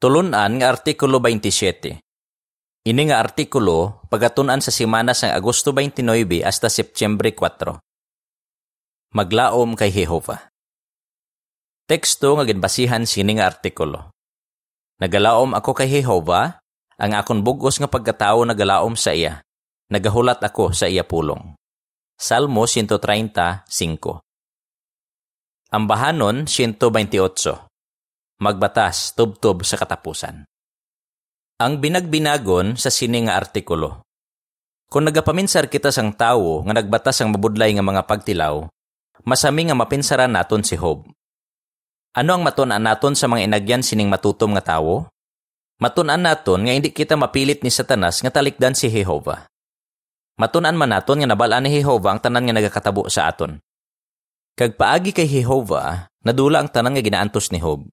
Tulunan nga Artikulo 27. Ini nga artikulo pagatunan sa simana sa Agosto 29 hasta Setyembre 4. Maglaom kay Jehova. Teksto nga ginbasihan sini nga artikulo. Nagalaom ako kay Jehova, ang akon bugos nga pagkatao nagalaom sa iya. Nagahulat ako sa iya pulong. Salmo 135. Ambahanon 128 magbatas tubtob sa katapusan. Ang binagbinagon sa sini nga artikulo. Kung nagapaminsar kita sang tawo nga nagbatas ang mabudlay nga mga pagtilaw, masami nga mapinsaran naton si Hob. Ano ang matun-an naton sa mga inagyan sining matutom nga tawo? Matun-an naton nga hindi kita mapilit ni Satanas nga talikdan si Jehova. Matun-an man naton nga nabalaan ni Jehova ang tanan nga nagakatabo sa aton. Kag paagi kay Jehova, nadula ang tanan nga ginaantos ni Hob.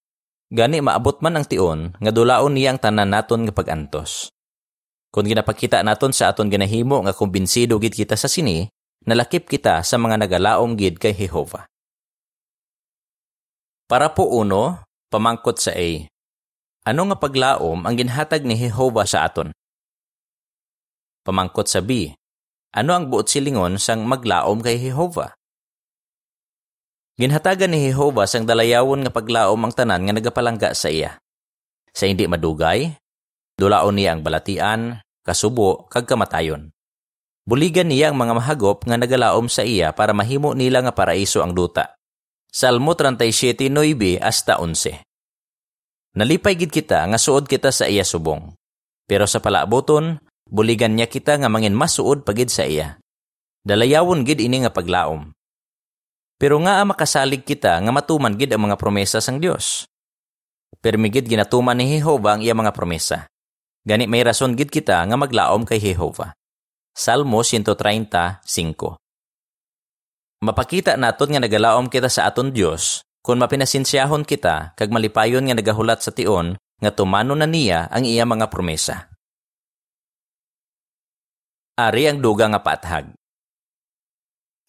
Gani maabot man ang tion nga dulaon niya ang tanan naton nga pagantos. Kung ginapakita naton sa aton ginahimo nga kumbinsido gid kita sa sini, nalakip kita sa mga nagalaom gid kay Jehova. Para po uno, pamangkot sa A. Ano nga paglaom ang ginhatag ni Jehova sa aton? Pamangkot sa B. Ano ang buot silingon sang maglaom kay Jehova? Ginhatagan ni Jehova sang dalayawon nga paglaom ang tanan nga nagapalangga sa iya. Sa hindi madugay, dulaon niya ang balatian, kasubo, kag kamatayon. Buligan niya ang mga mahagop nga nagalaom sa iya para mahimo nila nga paraiso ang duta. Salmo 37:9 hasta 11. Nalipay gid kita nga suod kita sa iya subong. Pero sa palaaboton, buligan niya kita nga mangin masuod pagid sa iya. Dalayawon gid ini nga paglaom. Pero nga makasalig kita nga matuman gid ang mga promesa sang Dios. Permigid ginatuman ni Jehova ang iya mga promesa. Gani may rason gid kita nga maglaom kay Jehova. Salmo 135 Mapakita naton nga nagalaom kita sa aton Dios kung mapinasinsyahon kita kag malipayon nga nagahulat sa tion nga tumano na niya ang iya mga promesa. Ari ang duga nga paathag.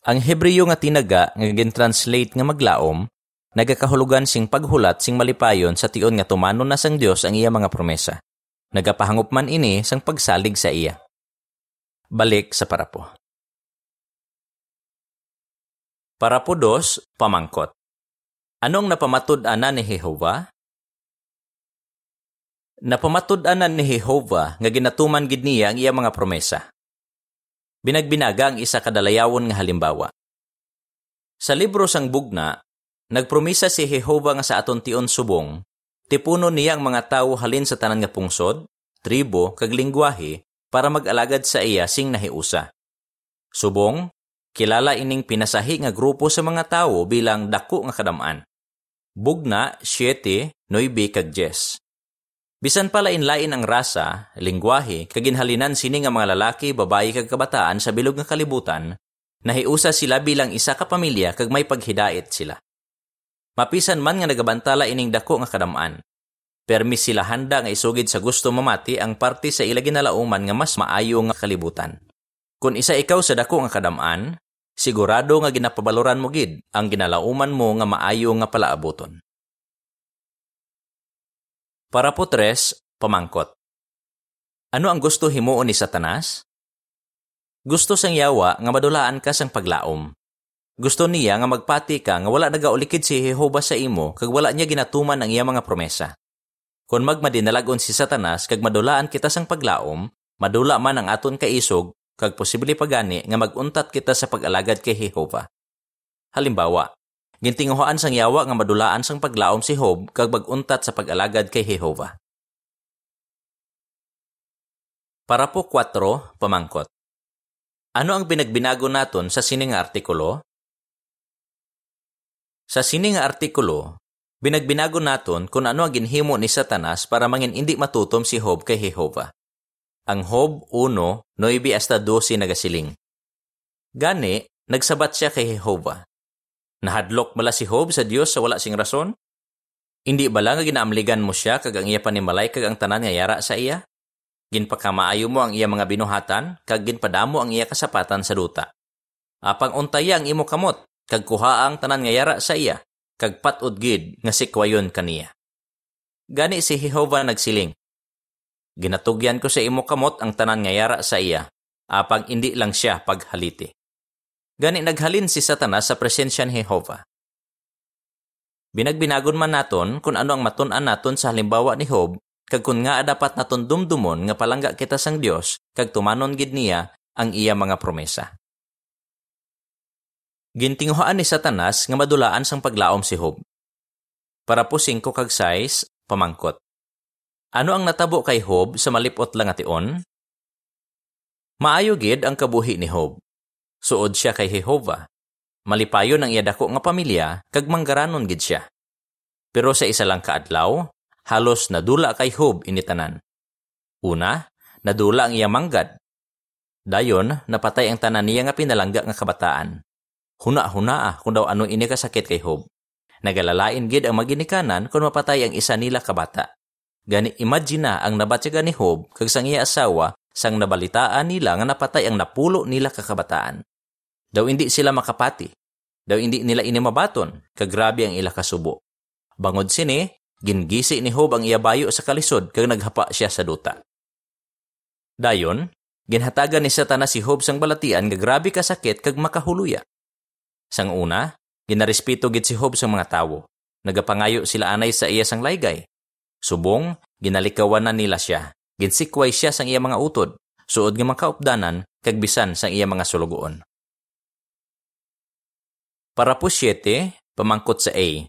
Ang Hebreyo nga tinaga nga gin-translate nga maglaom, nagakahulugan sing paghulat sing malipayon sa tion nga tumano na sang Dios ang iya mga promesa. Nagapahangup man ini sang pagsalig sa iya. Balik sa parapo. Parapo dos, pamangkot. Anong napamatud-anan ni Jehova? Napamatud-anan ni Jehova nga ginatuman gid niya ang iya mga promesa. Binagbinaga ang isa kadalayawon nga halimbawa. Sa libro sang bugna, nagpromisa si Jehova nga sa aton tion subong, tipuno niya ang mga tawo halin sa tanan nga pungsod, tribo, kag lingwahe, para mag-alagad sa iya sing nahiusa. Subong, kilala ining pinasahi nga grupo sa mga tawo bilang dako nga kadamaan. Bugna, 7, 9, kag 10. Bisan pala inlain ang rasa, lingwahe, kaginhalinan sini nga mga lalaki, babayi kag kabataan sa bilog nga kalibutan, nahiusa sila bilang isa ka pamilya kag may paghidait sila. Mapisan man nga nagabantala ining dako nga kadamaan. Permis sila handa nga isugid sa gusto mamati ang parte sa ila ginalauman nga mas maayo nga kalibutan. Kung isa ikaw sa dako nga kadamaan, sigurado nga ginapabaloran mo gid ang ginalauman mo nga maayo nga palaaboton. Para po tres, pamangkot. Ano ang gusto himuon ni Satanas? Gusto sang yawa nga madulaan ka sang paglaom. Gusto niya nga magpati ka nga wala nagaulikid si Jehova sa imo kag wala niya ginatuman ang iya mga promesa. Kung magmadinalagon si Satanas kag madulaan kita sang paglaom, madula man ang aton kaisog kag posible pagani nga maguntat kita sa pag-alagad kay Jehova. Halimbawa, Gintinguhaan sang yawa nga madulaan sang paglaom si Hob kag baguntat sa pag-alagad kay Jehova. Para po 4, pamangkot. Ano ang binagbinago naton sa sining artikulo? Sa sining artikulo, binagbinago naton kung ano ang ginhimo ni Satanas para mangin hindi matutom si Hob kay Jehova. Ang Hob 1, 9 hasta 12 nagasiling. Gani, nagsabat siya kay Jehova Nahadlok bala si Job sa Dios sa wala sing rason? Hindi bala nga ginaamligan mo siya kag ang iya panimalay kag ang tanan nga yara sa iya? Ginpakamaayo mo ang iya mga binuhatan kag ginpadamo ang iya kasapatan sa duta. Apang untaya ang imo kamot kag kuha ang tanan nga yara sa iya kag patud gid nga sikwayon kaniya. Gani si Jehova nagsiling. Ginatugyan ko sa imo kamot ang tanan nga yara sa iya, apag indi lang siya paghaliti. Gani naghalin si Satanas sa presensya ni Jehova. Binagbinagon man naton kung ano ang matun-an naton sa halimbawa ni Job, kag kun nga dapat naton dumdumon nga palangga kita sang Dios kag tumanon gid niya ang iya mga promesa. Gintinguhaan ni Satanas nga madulaan sang paglaom si Job. Para po 5 kag 6, pamangkot. Ano ang natabo kay Job sa malipot lang ation? Maayo gid ang kabuhi ni Job. Suod siya kay Jehova. Malipayon ang iya dako nga pamilya kag manggaranon gid siya. Pero sa isa lang kaadlaw, halos nadula kay Job initanan. Una, nadula ang iya manggad. Dayon, napatay ang tanan niya nga pinalangga nga kabataan. Huna-huna ah kung daw ano ini kasakit kay Job. Nagalalain gid ang maginikanan kung mapatay ang isa nila kabata. Gani imagine na ang nabatyaga ni Job kag sang iya asawa sang nabalitaan nila nga napatay ang napulo nila kakabataan. Daw hindi sila makapati. Daw hindi nila inimabaton kag grabe ang ila kasubo. Bangod sini, gingisi ni Job ang iya bayo sa kalisod kag naghapa siya sa duta. Dayon, ginhatagan ni Satanas si Job sang balatian nga grabe kasakit kag makahuluya. Sang una, ginarespeto gid si Job sa mga tawo. Nagapangayo sila anay sa iya sang laygay Subong, ginalikawan na nila siya. Ginsikway siya sang iya mga utod, suod nga makaupdanan, kag bisan sang iya mga sulugoon. Para po 7, pamangkot sa A.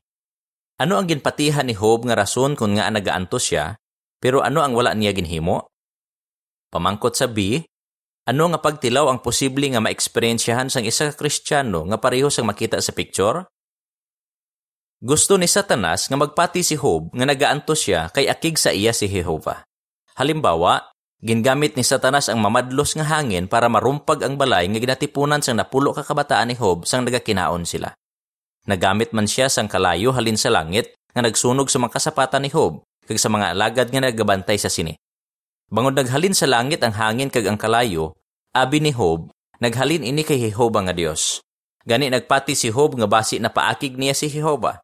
Ano ang ginpatihan ni Job nga rason kung nga nagaantos siya, pero ano ang wala niya ginhimo? Pamangkot sa B, ano nga pagtilaw ang posible nga maeksperiensyahan sang isa ka Kristiyano nga pareho sang makita sa picture? Gusto ni Satanas nga magpati si Job nga nagaanto siya kay akig sa iya si Jehova. Halimbawa, gingamit ni Satanas ang mamadlos nga hangin para marumpag ang balay nga ginatipunan sang napulo ka kabataan ni Job sang nagakinaon sila. Nagamit man siya sang kalayo halin sa langit nga nagsunog sa mga kasapatan ni Job kag sa mga alagad nga nagabantay sa sini. Bangod naghalin sa langit ang hangin kag ang kalayo, abi ni Job, naghalin ini kay Jehova nga Dios. Gani nagpati si Job nga basi na paakig niya si Jehova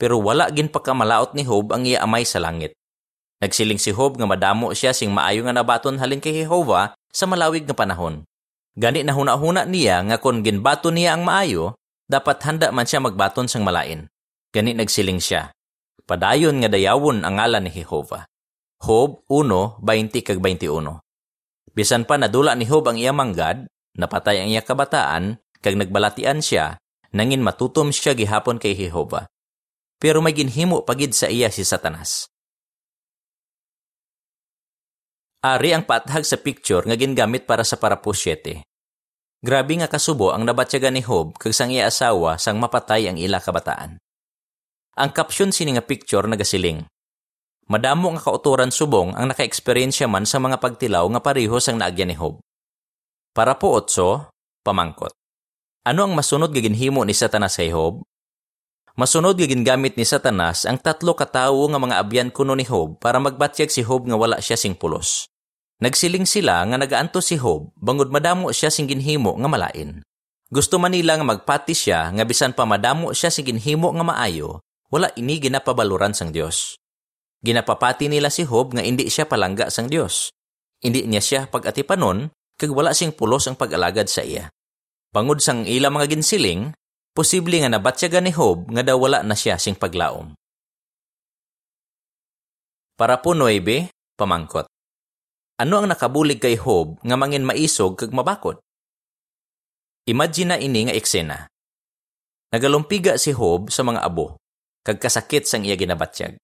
pero wala gin pagkamalaot ni Job ang iya amay sa langit. Nagsiling si Job nga madamo siya sing maayo nga nabaton halin kay Jehova sa malawig nga panahon. Gani na huna-huna niya nga kon ginbaton niya ang maayo, dapat handa man siya magbaton sang malain. Gani nagsiling siya. Padayon nga dayawon ang ngalan ni Jehova. Job 1:20 kag 21. Bisan pa nadula ni Job ang iya manggad, napatay ang iya kabataan, kag nagbalatian siya, nangin matutom siya gihapon kay Jehova pero may ginhimo pagid sa iya si Satanas. Ari ang paathag sa picture nga gingamit para sa parapos 7. Grabe nga kasubo ang nabatyaga ni Job kag sang iya asawa sang mapatay ang ila kabataan. Ang caption sini nga picture nagasiling. Madamo nga kauturan subong ang naka-eksperyensya man sa mga pagtilaw nga pareho sang naagya ni Job. Para po otso, pamangkot. Ano ang masunod nga ginhimo ni Satanas kay Job? Masunod nga gingamit ni Satanas ang tatlo katawo nga mga abyan kuno ni Job para magbatyag si Job nga wala siya sing pulos. Nagsiling sila nga nagaanto si Job bangod madamo siya sing ginhimo nga malain. Gusto man nila nga magpati siya nga bisan pa madamo siya sing ginhimo nga maayo, wala ini ginapabaluran sang Dios. Ginapapati nila si Job nga indi siya palangga sang Dios. Indi niya siya pag-atipanon kag wala sing pulos ang pag-alagad sa iya. Bangod sang ila mga ginsiling, Posible nga nabatyagan ni Job nga daw wala na siya sing paglaom. Para po 9, pamangkot. Ano ang nakabulig kay Job nga mangin maisog kag mabakod? Imagine na ini nga eksena. Nagalumpiga si Job sa mga abo, kag kasakit sang iya ginabatyag.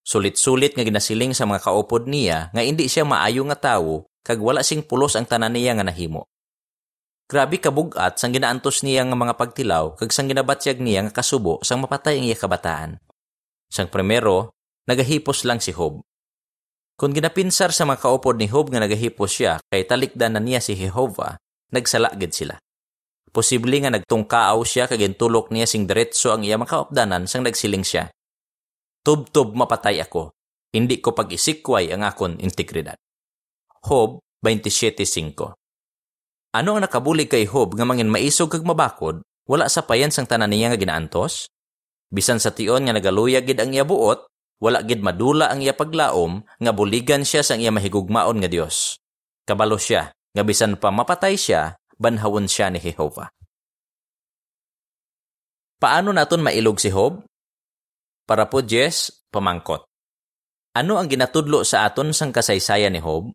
Sulit-sulit nga ginasiling sa mga kaupod niya nga hindi siya maayo nga tawo kag wala sing pulos ang tanan niya nga nahimo. Grabe kabugat sang ginaantos niya nga mga pagtilaw kag sang ginabatyag niya nga kasubo sang mapatay ang iya kabataan. Sang primero, nagahipos lang si Job. Kung ginapinsar sa mga kaupod ni Job nga nagahipos siya kay talikdan na niya si Jehovah, nagsala gid sila. Posible nga nagtungkaaw siya kag tulok niya sing diretso ang iya makaupdanan sang nagsiling siya. Tub-tub mapatay ako, hindi ko pag-isikway ang akon integridad. Job 27.5 ano ang nakabulig kay Job nga mangin maisog kag mabakod, wala sa payan sang tanan niya nga ginaantos? Bisan sa tion nga nagaluyag gid ang iya buot, wala gid madula ang iya paglaom nga buligan siya sang iya mahigugmaon nga Dios. Kabalo siya nga bisan pa mapatay siya, banhawon siya ni Jehova. Paano naton mailog si Job? Para po Jess, pamangkot. Ano ang ginatudlo sa aton sang kasaysayan ni Job?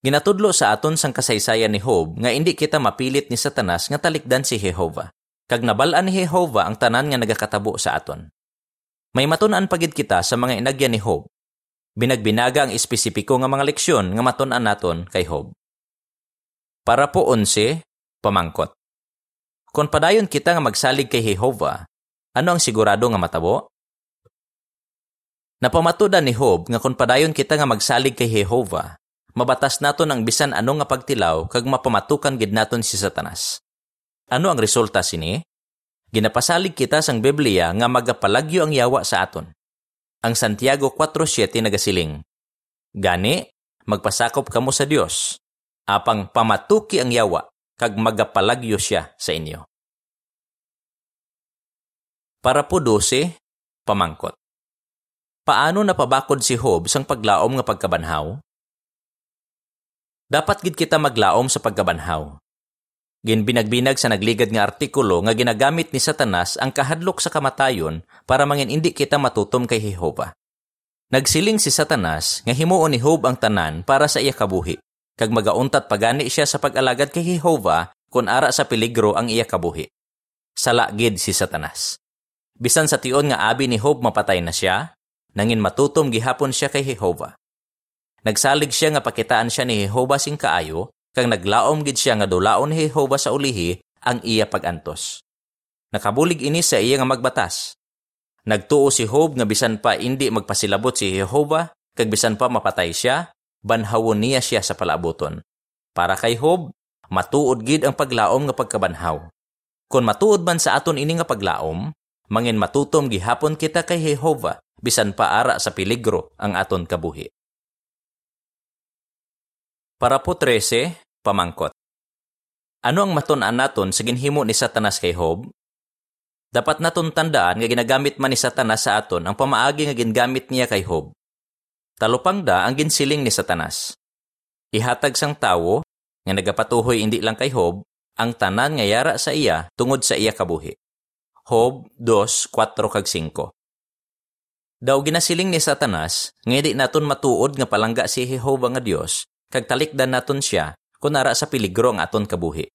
Ginatudlo sa aton sang kasaysayan ni Job nga hindi kita mapilit ni Satanas nga talikdan si Jehova. Kag nabalaan ni Jehova ang tanan nga nagakatabo sa aton. May matun-an pagid kita sa mga inagyan ni Job. Binagbinaga ang espesipiko nga mga leksyon nga matun-an naton kay Job. Para po onse, pamangkot. Kung padayon kita nga magsalig kay Jehova, ano ang sigurado nga matabo? Napamatuda ni Job nga kung padayon kita nga magsalig kay Jehova, mabatas naton ang bisan ano nga pagtilaw kag mapamatukan gid naton si Satanas. Ano ang resulta sini? Ginapasalig kita sang Biblia nga magapalagyo ang yawa sa aton. Ang Santiago 4.7 nagasiling, Gani, magpasakop kamo sa Dios, apang pamatuki ang yawa, kag magapalagyo siya sa inyo. Para po 12, pamangkot. Paano napabakod si Job sang paglaom nga pagkabanhaw? Dapat gid kita maglaom sa pagkabanhaw. Ginbinagbinag sa nagligad nga artikulo nga ginagamit ni Satanas ang kahadlok sa kamatayon para mangin indi kita matutom kay Jehova. Nagsiling si Satanas nga himuon ni Job ang tanan para sa iya kabuhi, kag magauntat pagani siya sa pag-alagad kay Jehova kung ara sa peligro ang iya kabuhi. Salagid si Satanas. Bisan sa tion nga abi ni Job mapatay na siya, nangin matutom gihapon siya kay Jehova. Nagsalig siya nga pakitaan siya ni Jehova sing kaayo kag naglaom gid siya nga dulaon ni Jehova sa ulihi ang iya pagantos. Nakabulig ini sa iya nga magbatas. Nagtuo si Job nga bisan pa indi magpasilabot si Jehova kag bisan pa mapatay siya, banhawon niya siya sa palaboton. Para kay Job, matuod gid ang paglaom nga pagkabanhaw. Kung matuod man sa aton ini nga paglaom, mangin matutom gihapon kita kay Jehova bisan pa ara sa peligro ang aton kabuhi. Para po 13, pamangkot. Ano ang matun-an naton sa ginhimo ni Satanas kay Job? Dapat naton tandaan nga ginagamit man ni Satanas sa aton ang pamaagi nga gingamit niya kay Job. Talupang da ang ginsiling ni Satanas. Ihatag sang tawo nga nagapatuhoy indi lang kay Job ang tanan nga yara sa iya tungod sa iya kabuhi. Job 2:4 kag 5. Daw ginasiling ni Satanas nga di naton matuod nga palangga si Jehova nga Dios kag talikdan naton siya kung ara sa peligro ang aton kabuhi.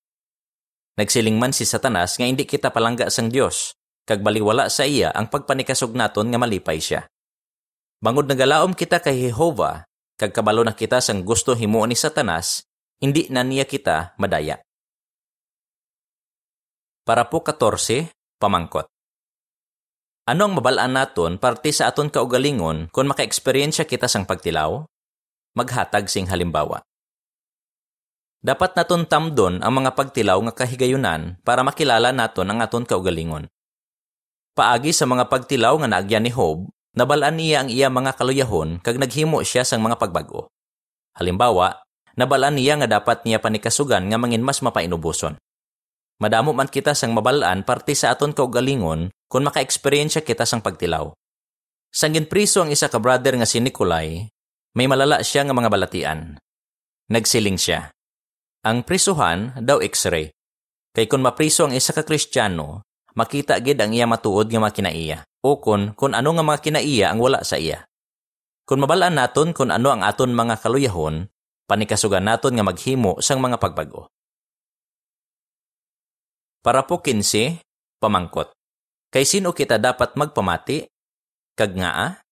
Nagsiling man si Satanas nga hindi kita palangga sang Dios, kag baliwala sa iya ang pagpanikasog naton nga malipay siya. Bangod nagalaom kita kay Jehova, kag kabalo na kita sang gusto himuon ni Satanas, hindi na niya kita madaya. Para po 14, pamangkot. Ano ang mabalaan naton parte sa aton kaugalingon kung maka-eksperyensya kita sang pagtilaw? Maghatag sing halimbawa. Dapat naton tamdon ang mga pagtilaw nga kahigayunan para makilala naton ang aton kaugalingon. Paagi sa mga pagtilaw nga naagyan ni Job, nabalaan niya ang iya mga kaluyahon kag naghimo siya sang mga pagbago. Halimbawa, nabalaan niya nga dapat niya panikasugan nga mangin mas mapainubuson. Madamo man kita sang mabalaan parte sa aton kaugalingon kung maka-eksperyensya kita sang pagtilaw. Sangin priso ang isa ka brother nga si Nikolay, may malala siya nga mga balatian. Nagsiling siya. Ang prisuhan daw x-ray. Kay kung mapriso ang isa ka kristyano, makita gid ang iya matuod nga makinaiya. O kun kun ano nga mga kinaiya ang wala sa iya. Kung mabalaan naton kung ano ang aton mga kaluyahon, panikasugan naton nga maghimo sang mga pagbago. Para po 15, pamangkot. Kay sino kita dapat magpamati? Kag nga?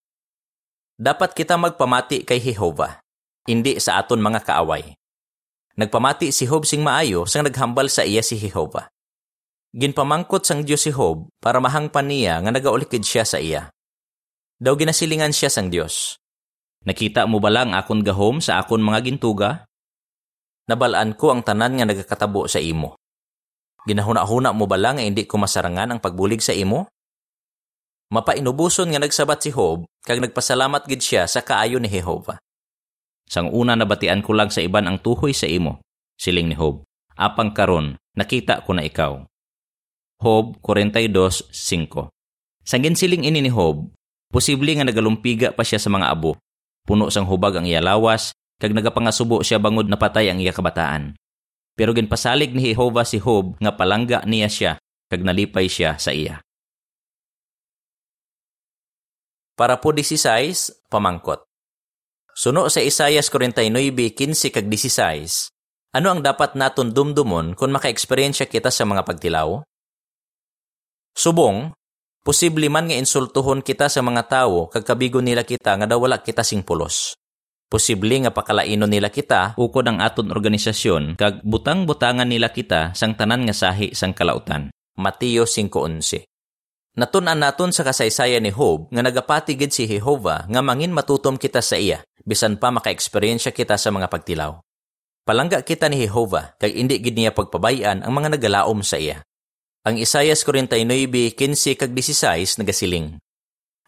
Dapat kita magpamati kay Jehova, hindi sa aton mga kaaway. Nagpamati si Job sing maayo sang naghambal sa iya si Jehova. Ginpamangkot sang Dios si Job para mahangpan niya nga nagaulikid siya sa iya. Daw ginasilingan siya sang Dios. Nakita mo ba lang akon gahom sa akon mga gintuga? Nabalaan ko ang tanan nga nagakatabo sa imo. Ginahuna-huna mo ba lang nga hindi ko masarangan ang pagbulig sa imo? Mapainubuson nga nagsabat si Job, kag nagpasalamat gid siya sa kaayo ni Jehova. Sang una nabatian ko lang sa iban ang tuhoy sa imo, siling ni Job. Apang karon, nakita ko na ikaw. Job 42:5. Sang ginsiling ini ni Job, posible nga nagalumpiga pa siya sa mga abo. Puno sang hubag ang iya lawas, kag nagapangasubo siya bangod na patay ang iya kabataan. Pero ginpasalig ni Jehova si Hob nga palangga niya siya, kag nalipay siya sa iya. Para po 16, pamangkot. Suno sa Isayas 49:15 kag 16, ano ang dapat naton dumdumon kung maka-eksperyensya kita sa mga pagtilaw? Subong, posible man nga insultuhon kita sa mga tawo kag kabigo nila kita nga daw wala kita sing pulos. Posible nga pakalaino nila kita ukod ang aton organisasyon kag butang-butangan nila kita sang tanan nga sahi sang kalautan. Mateo 5:11. Natun-an naton sa kasaysayan ni Job nga nagapatigid si Jehova nga mangin matutom kita sa iya bisan pa maka-eksperyensya kita sa mga pagtilaw. Palangga kita ni Jehova, kay indi gid niya pagpabayan ang mga nagalaom sa iya. Ang Isayas 49:15 kag 16 nagasiling.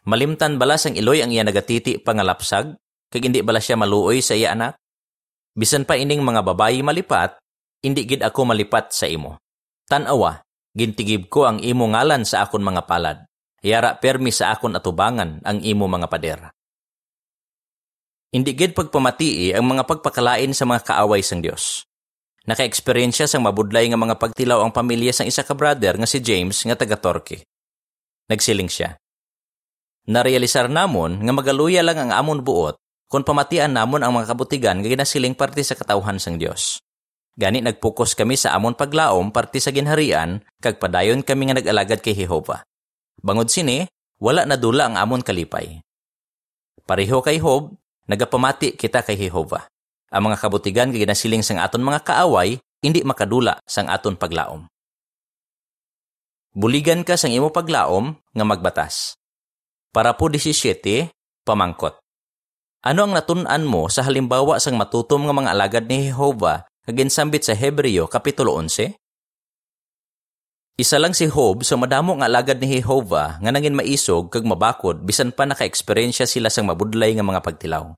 Malimtan balas ang iloy ang iya nagatiti pangalapsag, kag indi bala siya maluoy sa iya anak? Bisan pa ining mga babayi malipat, indi gid ako malipat sa imo. Tanawa, gintigib ko ang imo ngalan sa akon mga palad. Yara permi sa akon atubangan ang imo mga pader. Hindi gid pagpamatii ang mga pagpakalain sa mga kaaway sang Dios. Naka-eksperyensya sang mabudlay nga mga pagtilaw ang pamilya sang isa ka brother nga si James nga taga Torque. Nagsiling siya. Narealisar namon nga magaluya lang ang amon buot kung pamatian namon ang mga kabutigan nga ginasiling parte sa katawhan sang Dios. Gani nagpokus kami sa amon paglaom parte sa ginharian kag padayon kami nga nag-alagad kay Jehova. Bangod sini, wala na dula ang amon kalipay. Pareho kay Hob, Nagapamati kita kay Jehova. Ang mga kabutigan kay ginasiling sang aton mga kaaway, hindi makadula sang aton paglaom. Buligan ka sang imo paglaom nga magbatas. Para po 17, pamangkot. Ano ang natun-an mo sa halimbawa sang matutom nga mga alagad ni Jehova kaginsambit sa Hebreo Kapitulo 11? Isa lang si Job sa madamo nga alagad ni Jehova nga nangin maisog kag mabakod bisan pa naka-eksperyensya sila sang mabudlay nga mga pagtilaw.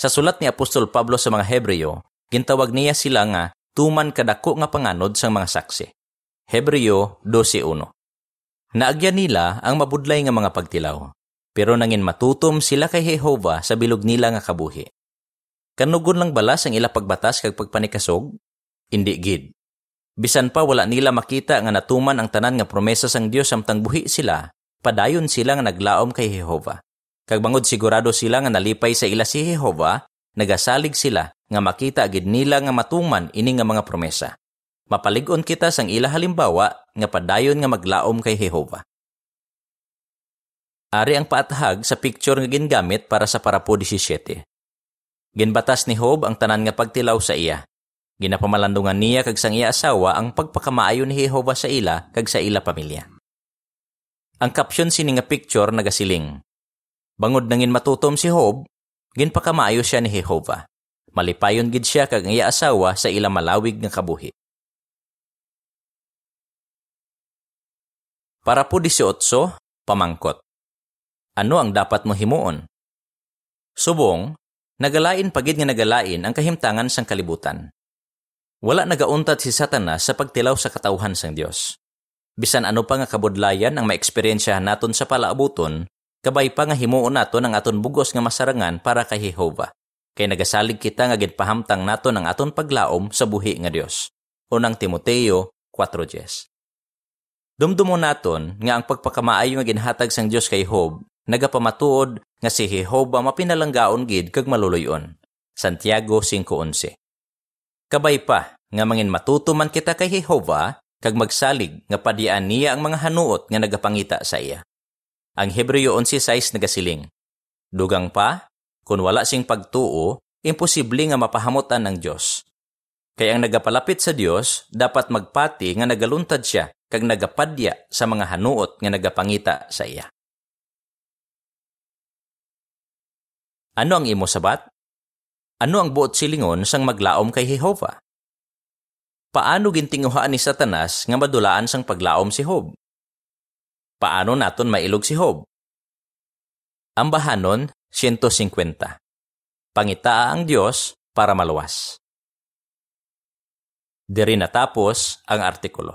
Sa sulat ni Apostol Pablo sa mga Hebreo, gintawag niya sila nga tuman kadako nga panganod sang mga saksi. Hebreo 12.1 Naagya nila ang mabudlay nga mga pagtilaw, pero nangin matutom sila kay Jehova sa bilog nila nga kabuhi. Kanugon lang balas ang ila pagbatas kag pagpanikasog? Indi gid Bisan pa wala nila makita nga natuman ang tanan nga promesa sang Dios samtang buhi sila, padayon sila nga naglaom kay Jehova. Kag bangod sigurado sila nga nalipay sa ila si Jehova, nagasalig sila nga makita gid nila nga matuman ini nga mga promesa. Mapaligon kita sang ila halimbawa nga padayon nga maglaom kay Jehova. Ari ang paatahag sa picture nga gingamit para sa parapo 17. Ginbatas ni Job ang tanan nga pagtilaw sa iya Ginapamalandungan niya kag sang iya asawa ang pagpakamaayo ni Jehova sa ila kag sa ila pamilya. Ang caption sini nga picture nagasiling. Bangod nangin matutom si Job, ginpakamaayo siya ni Jehova. Malipayon gid siya kag iya asawa sa ila malawig nga kabuhi. Para po 18, pamangkot. Ano ang dapat mo himuon? Subong, nagalain pagid nga nagalain ang kahimtangan sang kalibutan. Wala nagauntat si Satanas sa pagtilaw sa katawhan sang Dios. Bisan ano pa nga kabudlayan ang maeksperiensyahan naton sa palaabuton, kabay pa nga himuon naton ang aton bugos nga masarangan para kay Jehova. Kay nagasalig kita nga ginpahamtang naton ang aton paglaom sa buhi nga Dios. Unang Timoteo 4:10. Dumdumo naton nga ang pagpakamaayo nga ginhatag sang Dios kay Job nagapamatuod nga si Jehova mapinalanggaon gid kag maluluyon. Santiago 5:11. Kabay pa, nga mangin matutuman kita kay Jehova, kag magsalig nga padian niya ang mga hanuot nga nagapangita sa iya. Ang Hebreo 11.6 nagasiling, Dugang pa, kung wala sing pagtuo, imposible nga mapahamutan ng Diyos. Kaya ang nagapalapit sa Dios dapat magpati nga nagaluntad siya kag nagapadya sa mga hanuot nga nagapangita sa iya. Ano ang imo sabat? Ano ang buot silingon sang maglaom kay Jehova? Paano gintinguhaan ni Satanas nga madulaan sang paglaom si Job? Paano naton mailog si Job? Ang bahanon, 150. Pangitaa ang Diyos para maluwas. Diri natapos ang artikulo.